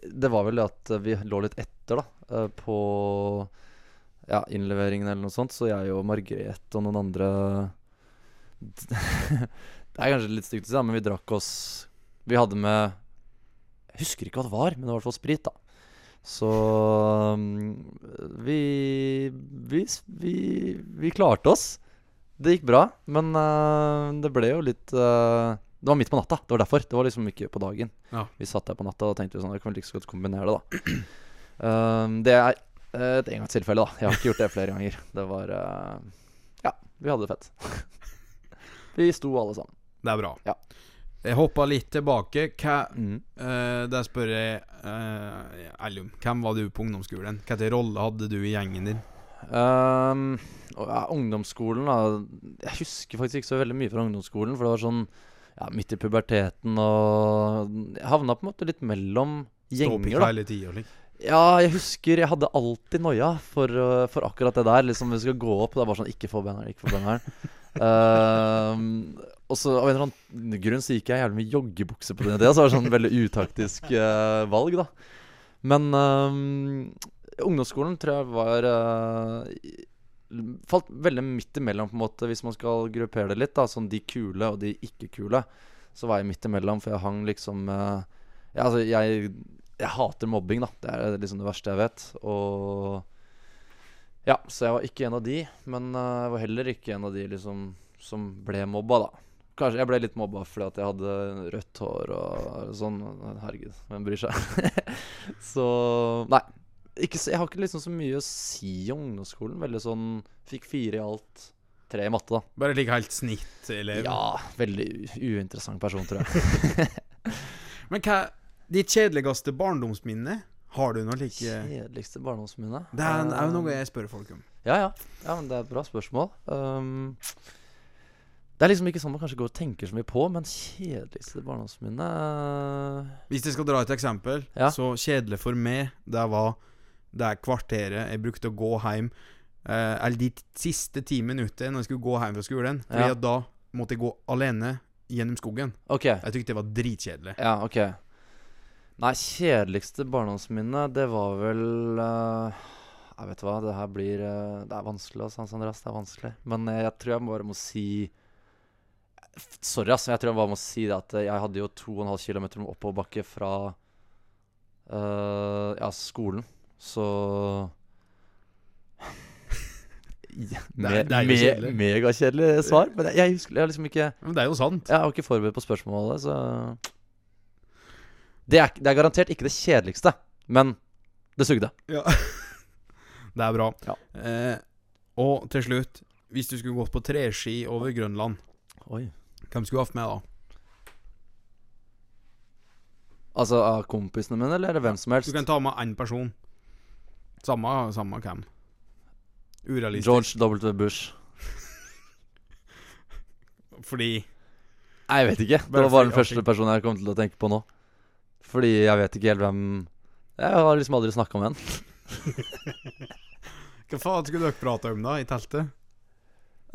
det var vel det at vi lå litt etter, da, eh, på ja, innleveringen eller noe sånt. Så jeg og Margrethe og noen andre Det er kanskje litt stygt å si, men vi drakk oss Vi hadde med Jeg husker ikke hva det var, men det var i hvert fall sprit, da. Så um, vi, vi, vi, vi klarte oss. Det gikk bra, men uh, det ble jo litt uh, Det var midt på natta. Det var derfor. Det var liksom ikke på dagen. Ja. Vi satt der på natta og tenkte vi sånn Jeg kan vel like så godt kombinere det, da. Um, det er uh, et engangstilfelle, da. Jeg har ikke gjort det flere ganger. Det var uh, Ja, vi hadde det fett. vi sto alle sammen. Det er bra. Ja. Jeg hoppa litt tilbake. Hva Mm. uh, Der spør jeg uh, Ellum. Hvem var du på ungdomsskolen? Hvilken rolle hadde du i gjengen din? Um, ja, ungdomsskolen, da. Jeg husker faktisk ikke så veldig mye fra ungdomsskolen. For det var sånn ja, midt i puberteten og Jeg havna på en måte litt mellom gjenger, da. hele liksom. Ja, jeg husker jeg hadde alltid noia for, uh, for akkurat det der. Liksom Vi skal gå opp, det er bare sånn Ikke få benneren, ikke få benneren. Ehm, og så av en eller annen grunn så gikk jeg jævlig med joggebukse på den ideen. Så det var sånn veldig utaktisk uh, valg, da. Men ehm, ungdomsskolen tror jeg var uh, Falt veldig midt imellom, på en måte, hvis man skal gruppere det litt. da Sånn de kule og de ikke kule. Så var jeg midt imellom, for jeg hang liksom uh, ja, altså, jeg, jeg hater mobbing, da. Det er liksom det verste jeg vet. Og Ja, så jeg var ikke en av de. Men jeg var heller ikke en av de liksom som ble mobba, da. Kanskje jeg ble litt mobba fordi at jeg hadde rødt hår og sånn. Herregud, hvem bryr seg? så Nei. Ikke, jeg har ikke liksom så mye å si om ungdomsskolen. Veldig sånn Fikk fire i alt. Tre i matte, da. Bare like helt snitt-elev. Ja, veldig uinteressant person, tror jeg. Men hva Ditt kjedeligste barndomsminne? Har du noe like Kjedeligste barndomsminne? Det er er jo Um, noe jeg spør folk om. Ja, ja. ja men det er et bra spørsmål. Um, det er liksom ikke sånn man kanskje går og tenker så mye på, men kjedeligste barndomsminne uh, Hvis jeg skal dra et eksempel, Ja. så kjedelig for meg det var det kvarteret jeg brukte å gå hjem eh, Eller de siste ti minuttene når jeg skulle gå hjem fra skolen. Fordi Ja. da måtte jeg gå alene gjennom skogen. OK. Jeg syntes det var dritkjedelig. Ja, OK. Nei, kjedeligste barndomsminne, det var vel uh, Jeg vet hva, det her blir uh, Det er vanskelig, altså, Hans Andreas. Det er vanskelig. Men jeg, jeg tror jeg bare må si Sorry, altså. Jeg tror jeg bare må si det at eh, jeg hadde jo 2,5 km med oppoverbakke fra uh, ja, skolen. Så ja, Det er- det er me- kjedelig. Megakjedelig svar. Men jeg, jeg husker jeg liksom ikke Men det er jo sant. jeg var ikke forberedt på spørsmålet, så det er, det er garantert ikke det kjedeligste, men det sugde. Ja. det er bra. Ja. Eh, og til slutt, hvis du skulle gått på treski over Grønland, Oi. Hvem skulle du hatt med da? Altså av kompisene mine, eller er det hvem som helst? Du kan ta med én person. Samme, samme hvem. Urealistisk. George W. Bush. Fordi jeg vet ikke. Det var bare den første personen jeg kom til å tenke på nå. Fordi jeg vet ikke helt hvem Jeg har liksom aldri snakka med han. Hva faen skulle dere prate om da, i teltet?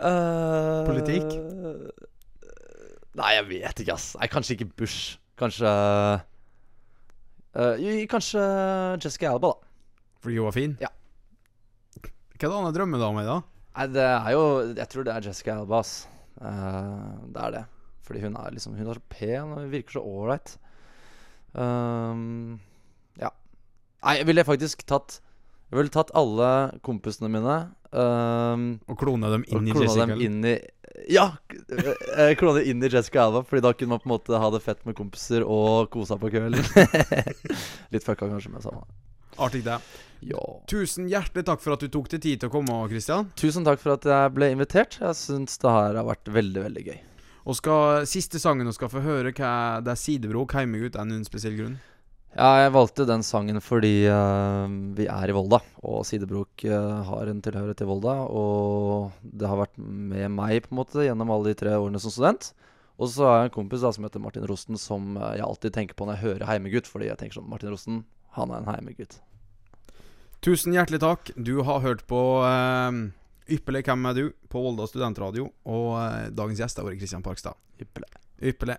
Uh, Politikk? Nei, jeg vet ikke, ass. Nei, kanskje ikke Bush. Kanskje eh, Kanskje Jessica Alba, da. Fordi hun var fin? Ja. Hva er det han drømmer da i, da? Nei, det er jo Jeg tror det er Jessica Alba, ass. Uh, det er det. Fordi hun er liksom Hun er så pen og virker så ålreit. Um, ja. Nei, jeg ville faktisk tatt Jeg ville tatt alle kompisene mine um, Og klone dem og inn i Jessica? dem inn i Ja! Kloner klone inn i Jessica Alba, Fordi da kunne man på en måte ha det fett med kompiser og kosa på kvelden. Litt fucka kanskje, men samme. Artig, det. Ja. Tusen hjertelig takk for at du tok deg tid til å komme, Kristian. Tusen takk for at jeg ble invitert. Jeg syns det her har vært veldig, veldig gøy. Og skal, siste sangen du skal få høre, hva det er Sidebrok hjemme ut, er det noen spesiell grunn? Ja, jeg valgte den sangen fordi uh, vi er i Volda, og Sidebrok uh, har en tilhørighet til Volda. Og det har vært med meg på en måte gjennom alle de tre årene som student. Og så har jeg en kompis da som heter Martin Rosten, som eh, jeg alltid tenker på når jeg hører Heimegutt. Fordi jeg tenker sånn Martin Rosten, han er en heimegutt. Tusen hjertelig takk. Du har hørt på uh, Ypperlig Hvem er du? på Volda studentradio. Og dagens gjest er Åre Kristian Parkstad. Ypperlig. Ypperlig.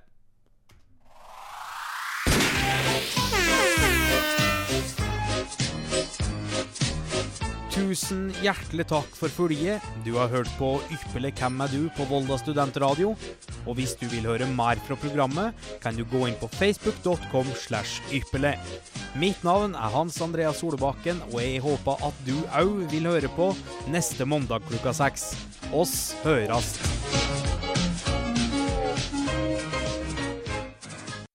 Tusen hjertelig takk for følget. Du har hørt på Ypperlig hvem er du på Volda studentradio. Og hvis du vil høre mer fra programmet, kan du gå inn på facebook.com slash ypperlig. Mitt navn er Hans Andreas Solbakken, og jeg håper at du òg vil høre på neste mandag klokka seks. Oss hørast.